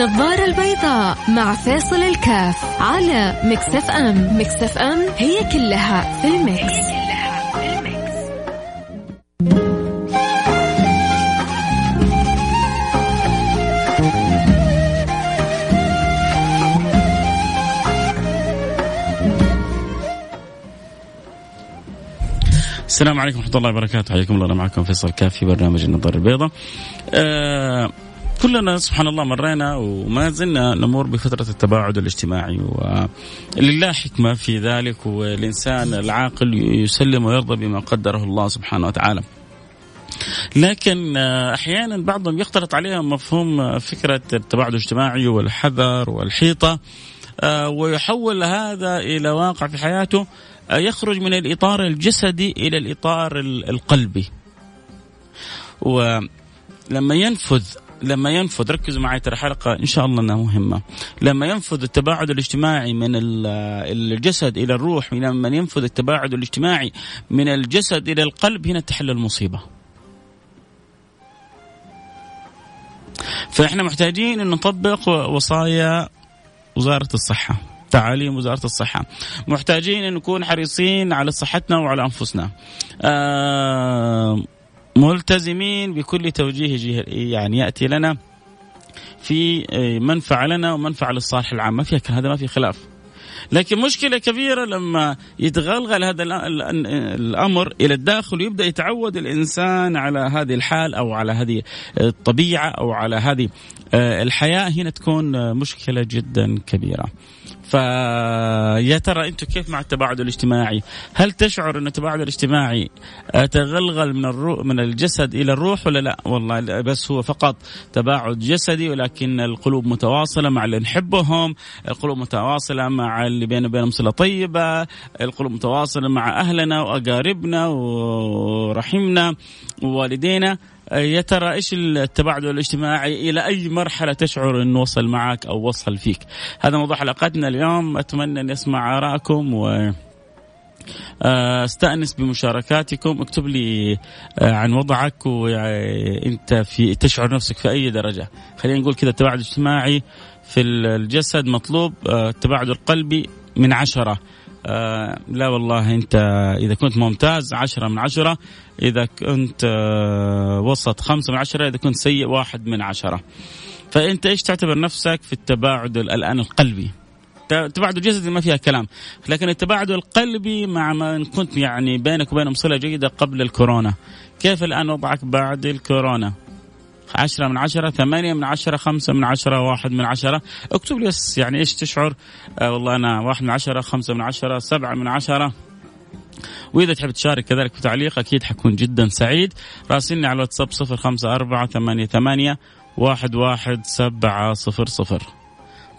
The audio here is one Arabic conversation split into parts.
النظارة البيضاء مع فيصل الكاف على Mix FM Mix FM هي كلها في ال mix, هي كلها في ال mix. السلام عليكم ورحمة الله وبركاته. حياكم الله أنا معكم فيصل كاف في برنامج النظارة البيضاء. آه كلنا سبحان الله مرينا وما زلنا نمر بفترة التباعد الاجتماعي ولله حكمة في ذلك والإنسان العاقل يسلم ويرضى بما قدره الله سبحانه وتعالى لكن أحيانا بعضهم يختلط عليهم مفهوم فكرة التباعد الاجتماعي والحذر والحيطة ويحول هذا إلى واقع في حياته يخرج من الإطار الجسدي إلى الإطار القلبي. ولما ينفذ لما ينفذ ركزوا معي ترى حلقة إن شاء الله أنها مهمة. لما ينفذ التباعد الاجتماعي من الجسد إلى الروح لما ينفذ التباعد الاجتماعي من الجسد إلى القلب هنا تحل المصيبة. فإحنا محتاجين أن نطبق وصايا وزارة الصحة تعاليم وزارة الصحة. محتاجين أن نكون حريصين على صحتنا وعلى أنفسنا. آه ملتزمين بكل توجيه يعني يأتي لنا في منفعة لنا ومنفعة للصالح العام ما فيها هذا ما في خلاف لكن مشكلة كبيرة لما يتغلغل هذا الأمر إلى الداخل ويبدأ يتعود الإنسان على هذه الحال أو على هذه الطبيعة أو على هذه الحياة هنا تكون مشكلة جدا كبيرة. فيا ترى أنتم كيف مع التباعد الاجتماعي؟ هل تشعر ان التباعد الاجتماعي تغلغل من الروح من الجسد إلى الروح ولا لا؟ والله بس هو فقط تباعد جسدي ولكن القلوب متواصلة مع اللي نحبهم، القلوب متواصلة مع اللي بيننا وبينهم صلة طيبة، القلوب متواصلة مع أهلنا وأقاربنا ورحمنا ووالدينا يا ترى إيش التباعد الاجتماعي؟ إلى أي مرحلة تشعر إنه وصل معك أو وصل فيك؟ هذا موضوع حلقتنا اليوم. أتمنى أن اسمع آرائكم و استأنس بمشاركاتكم. اكتب لي عن وضعك وانت في تشعر نفسك في أي درجة. خلينا نقول كذا التباعد الاجتماعي في الجسد مطلوب التباعد القلبي من عشرة. آه لا والله انت اذا كنت ممتاز عشرة من عشرة اذا كنت آه وسط خمسة من عشرة اذا كنت سيء واحد من عشرة. فانت إيش تعتبر نفسك في التباعد الآن القلبي؟ التباعد الجسدي ما فيها كلام لكن التباعد القلبي مع ما كنت يعني بينك وبينهم صلة جيدة قبل الكورونا. كيف الآن وضعك بعد الكورونا؟ عشرة من عشرة ثمانية من عشرة خمسة من عشرة واحد من عشرة. اكتب لي بس يعني إيش تشعر؟ آه والله أنا واحد من عشرة خمسة من عشرة سبعة من عشرة. وإذا تحب تشارك كذلك بتعليق أكيد حكون جدا سعيد. راسلني على الواتساب صفر خمسة أربعة ثمانية ثمانية واحد واحد سبعة صفر صفر.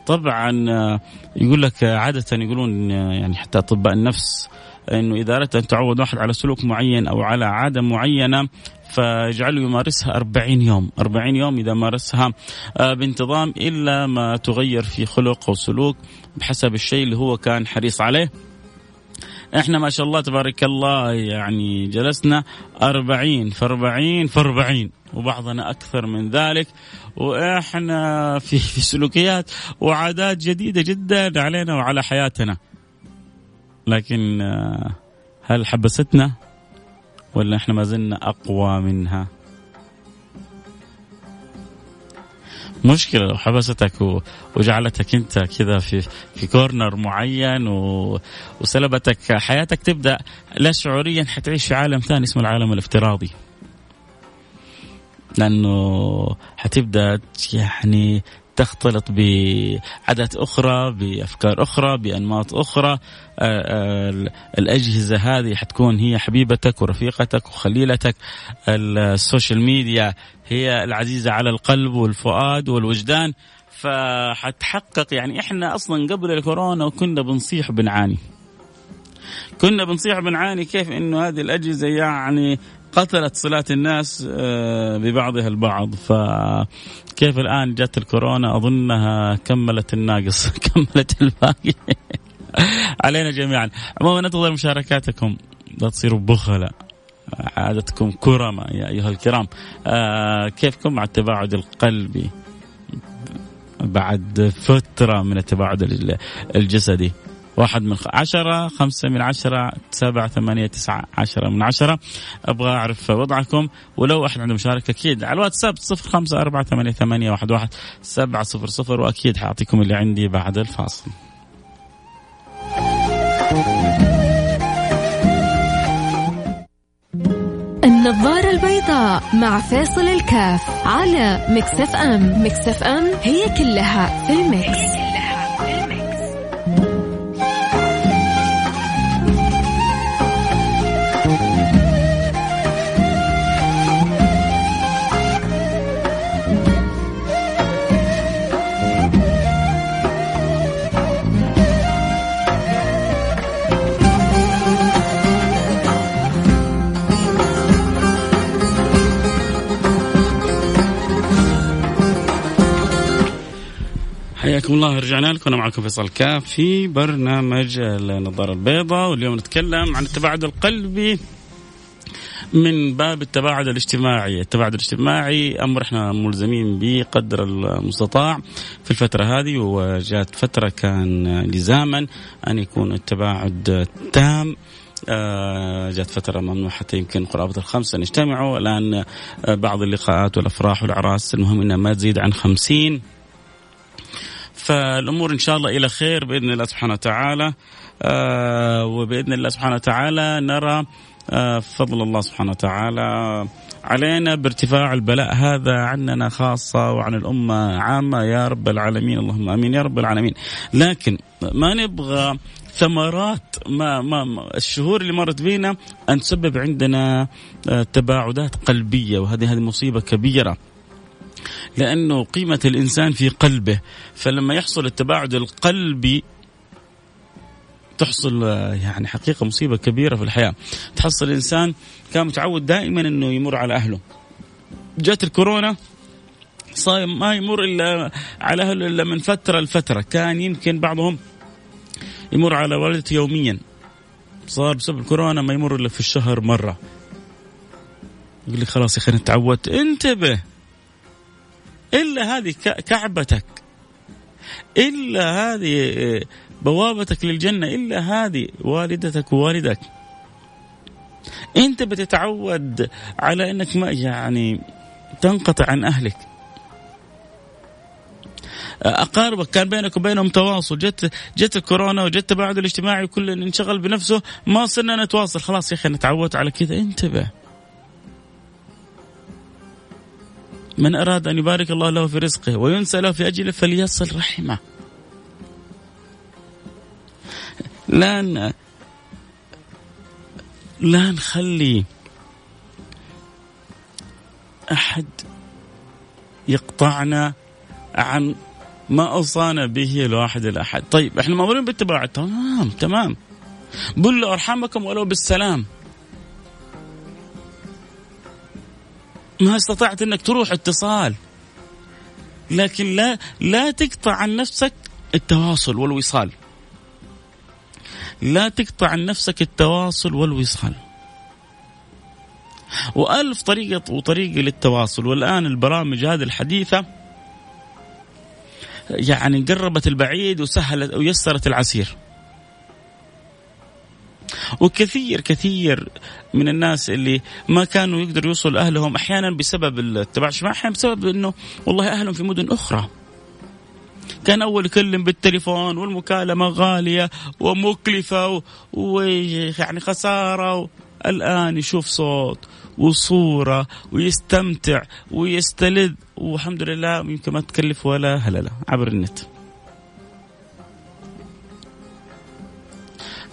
طبعا يقول لك عادة يقولون يعني حتى أطباء النفس إنه إذا أردت أن تعود واحد على سلوك معين أو على عادة معينة فاجعله يمارسها 40 يوم. 40 يوم إذا مارسها بانتظام إلا ما تغير في خلق أو سلوك بحسب الشيء اللي هو كان حريص عليه. إحنا ما شاء الله تبارك الله يعني جلسنا أربعين في أربعين في أربعين وبعضنا أكثر من ذلك. وإحنا في, في سلوكيات وعادات جديدة جدا علينا وعلى حياتنا. لكن هل حبستنا؟ ولا إحنا ما زلنا أقوى منها مشكلة لو حبستك. وجعلتك أنت كذا في في corner معين. وسلبتك حياتك تبدأ لا شعوريا حتعيش في عالم ثاني اسمه العالم الافتراضي. لأنه حتبدأ يعني تختلط بعادات أخرى بأفكار أخرى بأنماط أخرى. الأجهزة هذه حتكون هي حبيبتك ورفيقتك وخليلتك. ال social media هي العزيزة على القلب والفؤاد والوجدان. فحتحقق يعني إحنا أصلا قبل الكورونا وكنا بنصيح وبنعاني كنا بنصيح وبنعاني كيف إنه هذه الأجهزة يعني قتلت صلات الناس ببعضها البعض. فكيف الآن جت الكورونا؟ أظنها كملت الناقص كملت الباقي. علينا جميعا. عموما ننتظر مشاركاتكم. لا تصيروا بخلاء. عادتكم كرماء يا أيها الكرام. آه كيفكم مع التباعد القلبي؟ بعد فترة من التباعد الجسدي. واحد من عشرة خمسة من عشرة سبعة ثمانية تسعة عشرة من عشرة. أبغى أعرف وضعكم ولو أحد عنده مشاركة أكيد على الواتساب صفر خمسة أربعة ثمانية, ثمانية واحد, واحد سبعة صفر صفر وأكيد حأعطيكم اللي عندي بعد الفاصل. النظارة البيضاء مع فيصل الكاف على Mix FM. Mix FM هي كلها في ال mix. حياكم الله رجعنا لكم. أنا معكم فيصل كاف في برنامج النظارة البيضاء واليوم نتكلم عن التباعد القلبي من باب التباعد الاجتماعي، التباعد الاجتماعي أمر إحنا ملزمين به قدر المستطاع. في الفترة هذه وجاءت فترة كان لزاما أن يكون التباعد تام. آه جات فترة ممنوع حتى يمكن قرابة الخمسة نجتمعوا الآن بعض اللقاءات والأفراح والأعراس المهم أنها ما تزيد عن خمسين فالأمور إن شاء الله إلى خير بإذن الله سبحانه وتعالى. آه وبإذن الله سبحانه وتعالى نرى آه فضل الله سبحانه وتعالى علينا بارتفاع البلاء هذا عننا خاصة وعن الأمة عامة. يا رب العالمين اللهم آمين. يا رب العالمين. لكن ما نبغى ثمرات ما, ما, الشهور اللي مرت بينا أن تسبب عندنا آه، تباعدات قلبية وهذه هذه مصيبة كبيرة. لأنه قيمة الإنسان في قلبه فلما يحصل التباعد القلبي تحصل يعني حقيقة مصيبة كبيرة في الحياة. تحصل الإنسان كان متعود دائما أنه يمر على أهله. جات الكورونا صايم ما يمر إلا على أهله إلا من فترة لفترة. كان يمكن بعضهم يمر على والدته يوميا. صار بسبب الكورونا ما يمر إلا في الشهر مرة. يقول لي خلاص يا أخي أنا تعودت انتبه. إلا هذه كعبتك إلا هذه بوابتك للجنة إلا هذه والدتك ووالدك. أنت بتتعود على أنك ما يعني تنقطع عن أهلك. أقاربك كان بينك وبينهم تواصل جت جت الكورونا وجت التباعد الاجتماعي كل انشغل بنفسه ما صرنا نتواصل خلاص يا أخي أنا تعودت على كذا انتبه من أراد أن يبارك الله له في رزقه وينسى له في أجله فليصل رحمه. لا ن... لا نخلي أحد يقطعنا عن ما أوصانا به الواحد الأحد. طيب إحنا مأمورين بالتباعد. تمام تمام. بلوا أرحامكم ولو بالسلام. ما استطعت إنك تروح اتصال. لكن لا لا تقطع عن نفسك التواصل والوصال. لا تقطع عن نفسك التواصل والوصال. وألف طريقة وطريقة للتواصل. والآن البرامج هذه الحديثة يعني قربت البعيد وسهلت ويسرت العسير. وكثير كثير من الناس اللي ما كانوا يقدروا يوصلوا لأهلهم أحيانا بسبب التباعد أحيانا بسبب إنه والله أهلهم في مدن أخرى كان أول يكلم بالتليفون والمكالمة غالية ومكلفة ويعني خسارة الآن يشوف صوت وصورة ويستمتع ويستلذ والحمد لله يمكن ما تكلف ولا هلله عبر النت.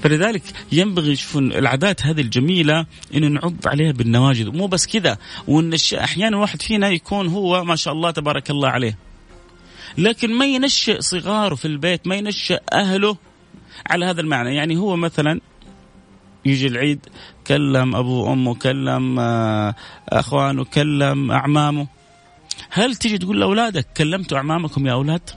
فلذلك ينبغي يشوفون العادات هذه الجميلة إنه نعض عليها بالنواجذ. مو بس كذا وإن أحيانا واحد فينا يكون هو ما شاء الله تبارك الله عليه. لكن ما ينشئ صغاره في البيت ما ينشئ أهله على هذا المعنى. يعني هو مثلا يجي العيد كلم ابوه وأمه كلم آه، أخوانه كلم أعمامه. هل تجي تقول لأولادك كلمتوا أعمامكم يا أولاد؟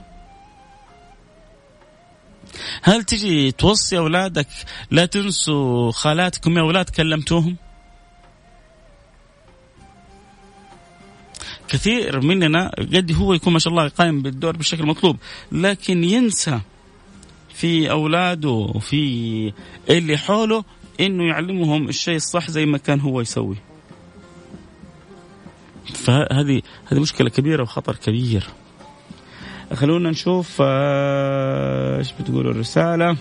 هل تجي توصي أولادك؟ لا تنسوا خالاتكم. يا أولاد كلمتوهم؟ كثير مننا قد هو يكون ما شاء الله قائم بالدور بالشكل المطلوب لكن ينسى في أولاده وفي اللي حوله إنه يعلمهم الشيء الصح زي ما كان هو يسوي. فهذه هذه مشكلة كبيرة وخطر كبير. خلونا نشوف آه، إيش بتقول الرسالة؟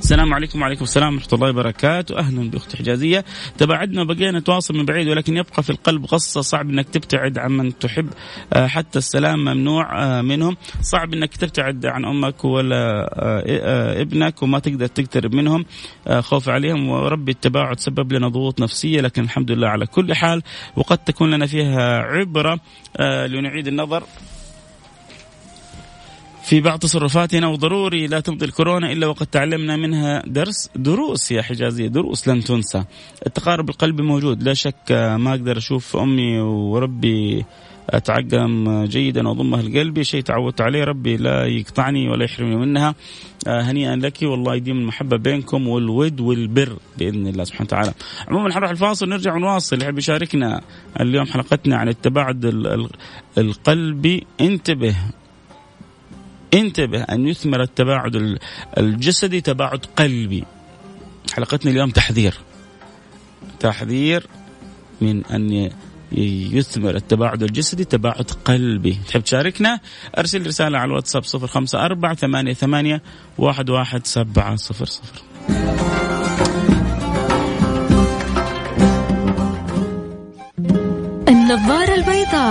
السلام عليكم وعليكم السلام ورحمة الله وبركاته. أهلا بأخت حجازية. تباعدنا وبقينا نتواصل من بعيد ولكن يبقى في القلب غصة صعب أنك تبتعد عن من تحب آه، حتى السلام ممنوع آه، منهم. صعب أنك تبتعد عن أمك ولا ابنك وما تقدر تقترب منهم خوف عليهم. وربي التباعد سبب لنا ضغوط نفسية لكن الحمد لله على كل حال وقد تكون لنا فيها عبرة لنعيد النظر. في بعض تصرفاتنا وضروري لا تمضي الكورونا إلا وقد تعلمنا منها درس دروس يا حجازيه دروس لن تنسى. التقارب القلبي موجود لا شك ما أقدر أشوف أمي وربي أتعقم جيدا واضمها لقلبي شيء تعودت عليه ربي لا يقطعني ولا يحرمني منها آه، هنيئا لك والله يديم المحبه بينكم والود والبر بإذن الله سبحانه وتعالى. عموما حنروح الفاصل ونرجع ونواصل يحب يشاركنا اليوم حلقتنا عن التباعد القلبي انتبه انتبه أن يثمر التباعد الجسدي تباعد قلبي. حلقتنا اليوم تحذير. تحذير من أن يثمر التباعد الجسدي تباعد قلبي. تحب تشاركنا؟ أرسل رسالة على الواتساب 054 88 11700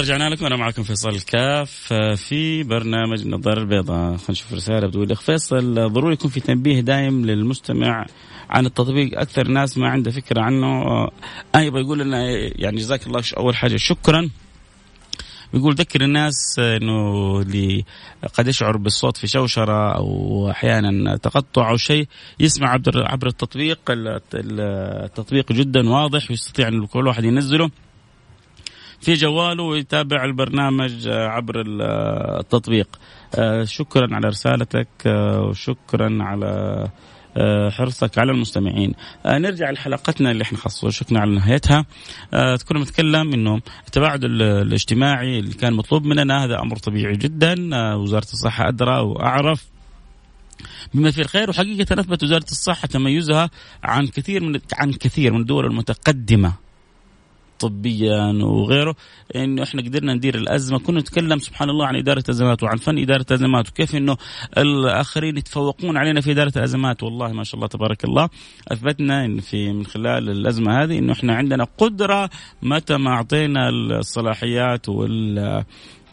رجعنا لكم أنا معكم فيصل الكاف في برنامج النظارة البيضاء خلينا نشوف رسالة بتقول اخ فيصل. ضروري يكون في تنبيه دائم للمستمع عن التطبيق. أكثر ناس ما عنده فكرة عنه. آه يبغى يقول لنا يعني جزاك الله أول حاجة شكرا. بيقول ذكر الناس إنه اللي قد يشعر بالصوت في شوشرة أو أحيانا تقطع أو شيء يسمع عبر عبر التطبيق. التطبيق جدا واضح ويستطيع إن كل واحد ينزله. في جواله ويتابع البرنامج آه، عبر آه، التطبيق. آه، شكرا على رسالتك وشكرا على حرصك على المستمعين. نرجع لحلقتنا اللي إحنا خصصوا شكنا على نهايتها. كنا نتكلم إنه التباعد الاجتماعي اللي كان مطلوب مننا هذا أمر طبيعي جدا. وزارة الصحة أدرى وأعرف بما فيه الخير. وحقيقة اثبت وزارة الصحة تميزها عن كثير من عن كثير من الدول المتقدمة. طبيا وغيره. انه إحنا قدرنا ندير الأزمة. كنا نتكلم سبحان الله عن إدارة ازمات وعن فن إدارة ازمات وكيف إنه الآخرين يتفوقون علينا في إدارة الأزمات. والله ما شاء الله تبارك الله أثبتنا إن في من خلال الأزمة هذه إنه إحنا عندنا قدرة متى ما أعطينا الصلاحيات وال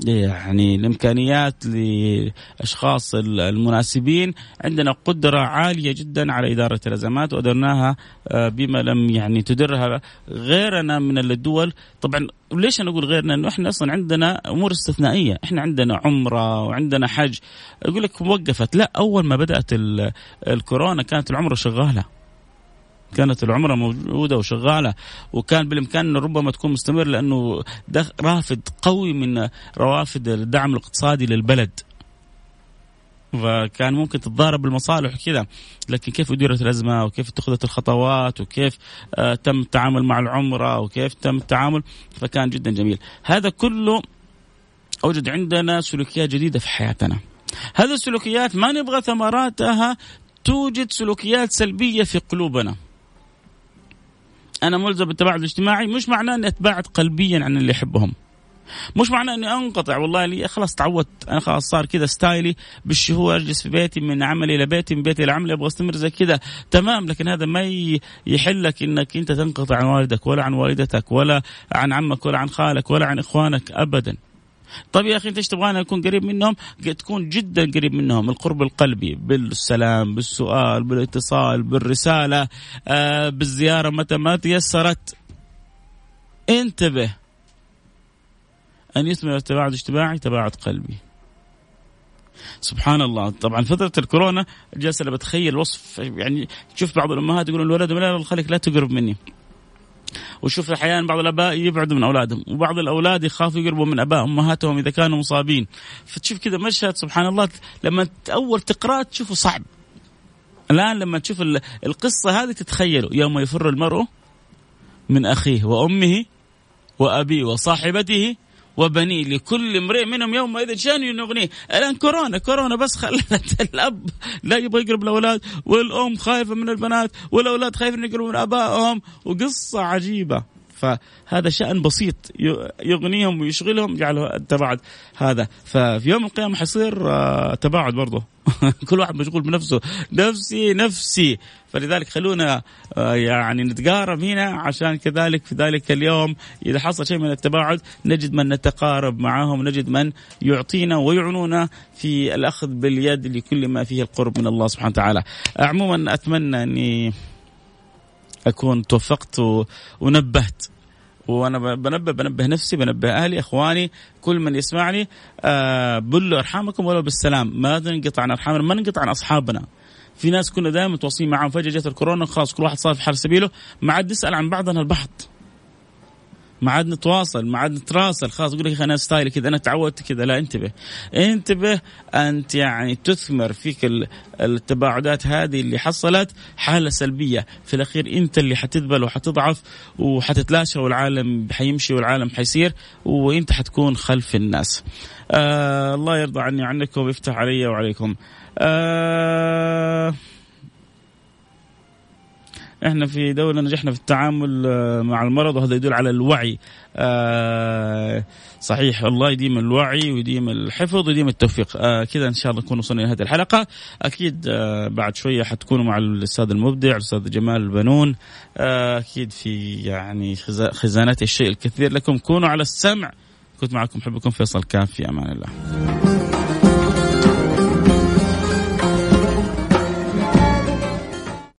يعني الإمكانيات لأشخاص المناسبين. عندنا قدرة عالية جدا على إدارة الأزمات وقدرناها آه، بما لم يعني تدرها غيرنا من الدول. طبعا ليش أنا أقول غيرنا؟ إنه إحنا أصلا عندنا أمور استثنائية. إحنا عندنا عمرة وعندنا حج. أقول لك وقفت. لا أول ما بدأت الكورونا كانت العمره شغالة. كانت العمرة موجودة وشغالة وكان بالإمكان ربما تكون مستمر لأنه رافد قوي من روافد الدعم الاقتصادي للبلد. فكان ممكن تتضارب المصالح وكذا لكن كيف أديرت الأزمة وكيف اتخذت الخطوات وكيف آه تم التعامل مع العمرة وكيف تم التعامل فكان جدا جميل. هذا كله أوجد عندنا سلوكيات جديدة في حياتنا. هذه السلوكيات ما نبغى ثمراتها توجد سلوكيات سلبية في قلوبنا. أنا ملزم بالتباعد الاجتماعي مش معناه إني أتباعد قلبيا عن اللي أحبهم. مش معناه إني أنقطع والله لي خلاص تعودت. أنا خلاص صار كذا ستايلي بالشهور أجلس في بيتي من عملي إلى بيتي من بيتي إلى عملي أبغى أستمر زي كذا تمام لكن هذا ما يحلك إنك أنت تنقطع عن والدك ولا عن والدتك ولا عن عمك ولا عن خالك ولا عن إخوانك ابدا. طيب يا أخي إنت إيش تبغانا؟ نكون قريب منهم؟ تكون جدا قريب منهم. القرب القلبي بالسلام بالسؤال بالاتصال بالرسالة آه بالزيارة متى ما تيسرت. انتبه. أن يثمر التباعد الاجتماعي تباعد قلبي. سبحان الله. طبعا فترة الكورونا جالس أنا بتخيل وصف يعني شوف بعض الأمهات يقولون الولد لا خليك لا تقرب مني. وشوف أحيانا بعض الأباء يبعدوا من أولادهم وبعض الأولاد يخافوا يقربوا من أباء أمهاتهم إذا كانوا مصابين. فتشوف كذا مشهد سبحان الله لما اول تقراه تشوفه صعب. الآن لما تشوف القصة هذه تتخيلوا. يوم يفر المرء من أخيه وأمه وأبيه وصاحبته وبني لكل امرئ منهم يومئذ شأن يغنيه. الآن كورونا كورونا بس خلت الأب لا يبغى يقرب الأولاد والأم خايفة من البنات والأولاد خايفين يقربوا من آبائهم وقصة عجيبة. فهذا شأن بسيط يغنيهم ويشغلهم جعله التباعد هذا. ففي يوم القيامة حيصير آه، تباعد برضه كل واحد مشغول بنفسه. نفسي نفسي. فلذلك خلونا آه، يعني نتقارب هنا عشان كذلك في ذلك اليوم إذا حصل شيء من التباعد نجد من نتقارب معهم نجد من يعطينا ويعنونا في الأخذ باليد لكل ما فيه القرب من الله سبحانه وتعالى. عموما أتمنى أني أكون توفقت ونبهت. وأنا بنبه بنبه نفسي بنبه أهلي إخواني كل من يسمعني. آه بلوا أرحامكم ولو بالسلام. ما ننقطع عن أرحامنا ما ننقطع عن أصحابنا. في ناس كنا دائما متواصلين معهم فجأة جت الكورونا خلاص كل واحد صار في حال سبيله. ما عاد نسال عن بعضنا البعض. ما عاد نتواصل ما عاد نتراسل. خلاص يقول لك أنا style ي كذا أنا تعودت كذا. لا انتبه. انتبه أنت يعني تثمر فيك التباعدات هذه اللي حصلت حالة سلبية. في الأخير أنت اللي حتذبل وحتضعف وحتتلاشى والعالم حيمشي والعالم حيصير وأنت حتكون خلف الناس. آه الله يرضى عني وعنكم ويفتح علي وعليكم. آه إحنا في دولة نجحنا في التعامل آه، مع المرض وهذا يدل على الوعي. آه صحيح الله يديم الوعي ويديم الحفظ ويديم التوفيق. آه كذا إن شاء الله نكون وصلنا لهذه الحلقة. أكيد بعد شوية حتكونوا مع الأستاذ المبدع الأستاذ جمال البنون. أكيد في يعني خزانات الشيء الكثير لكم. كونوا على السمع. كنت معكم حبكم فيصل كاف في أمان الله.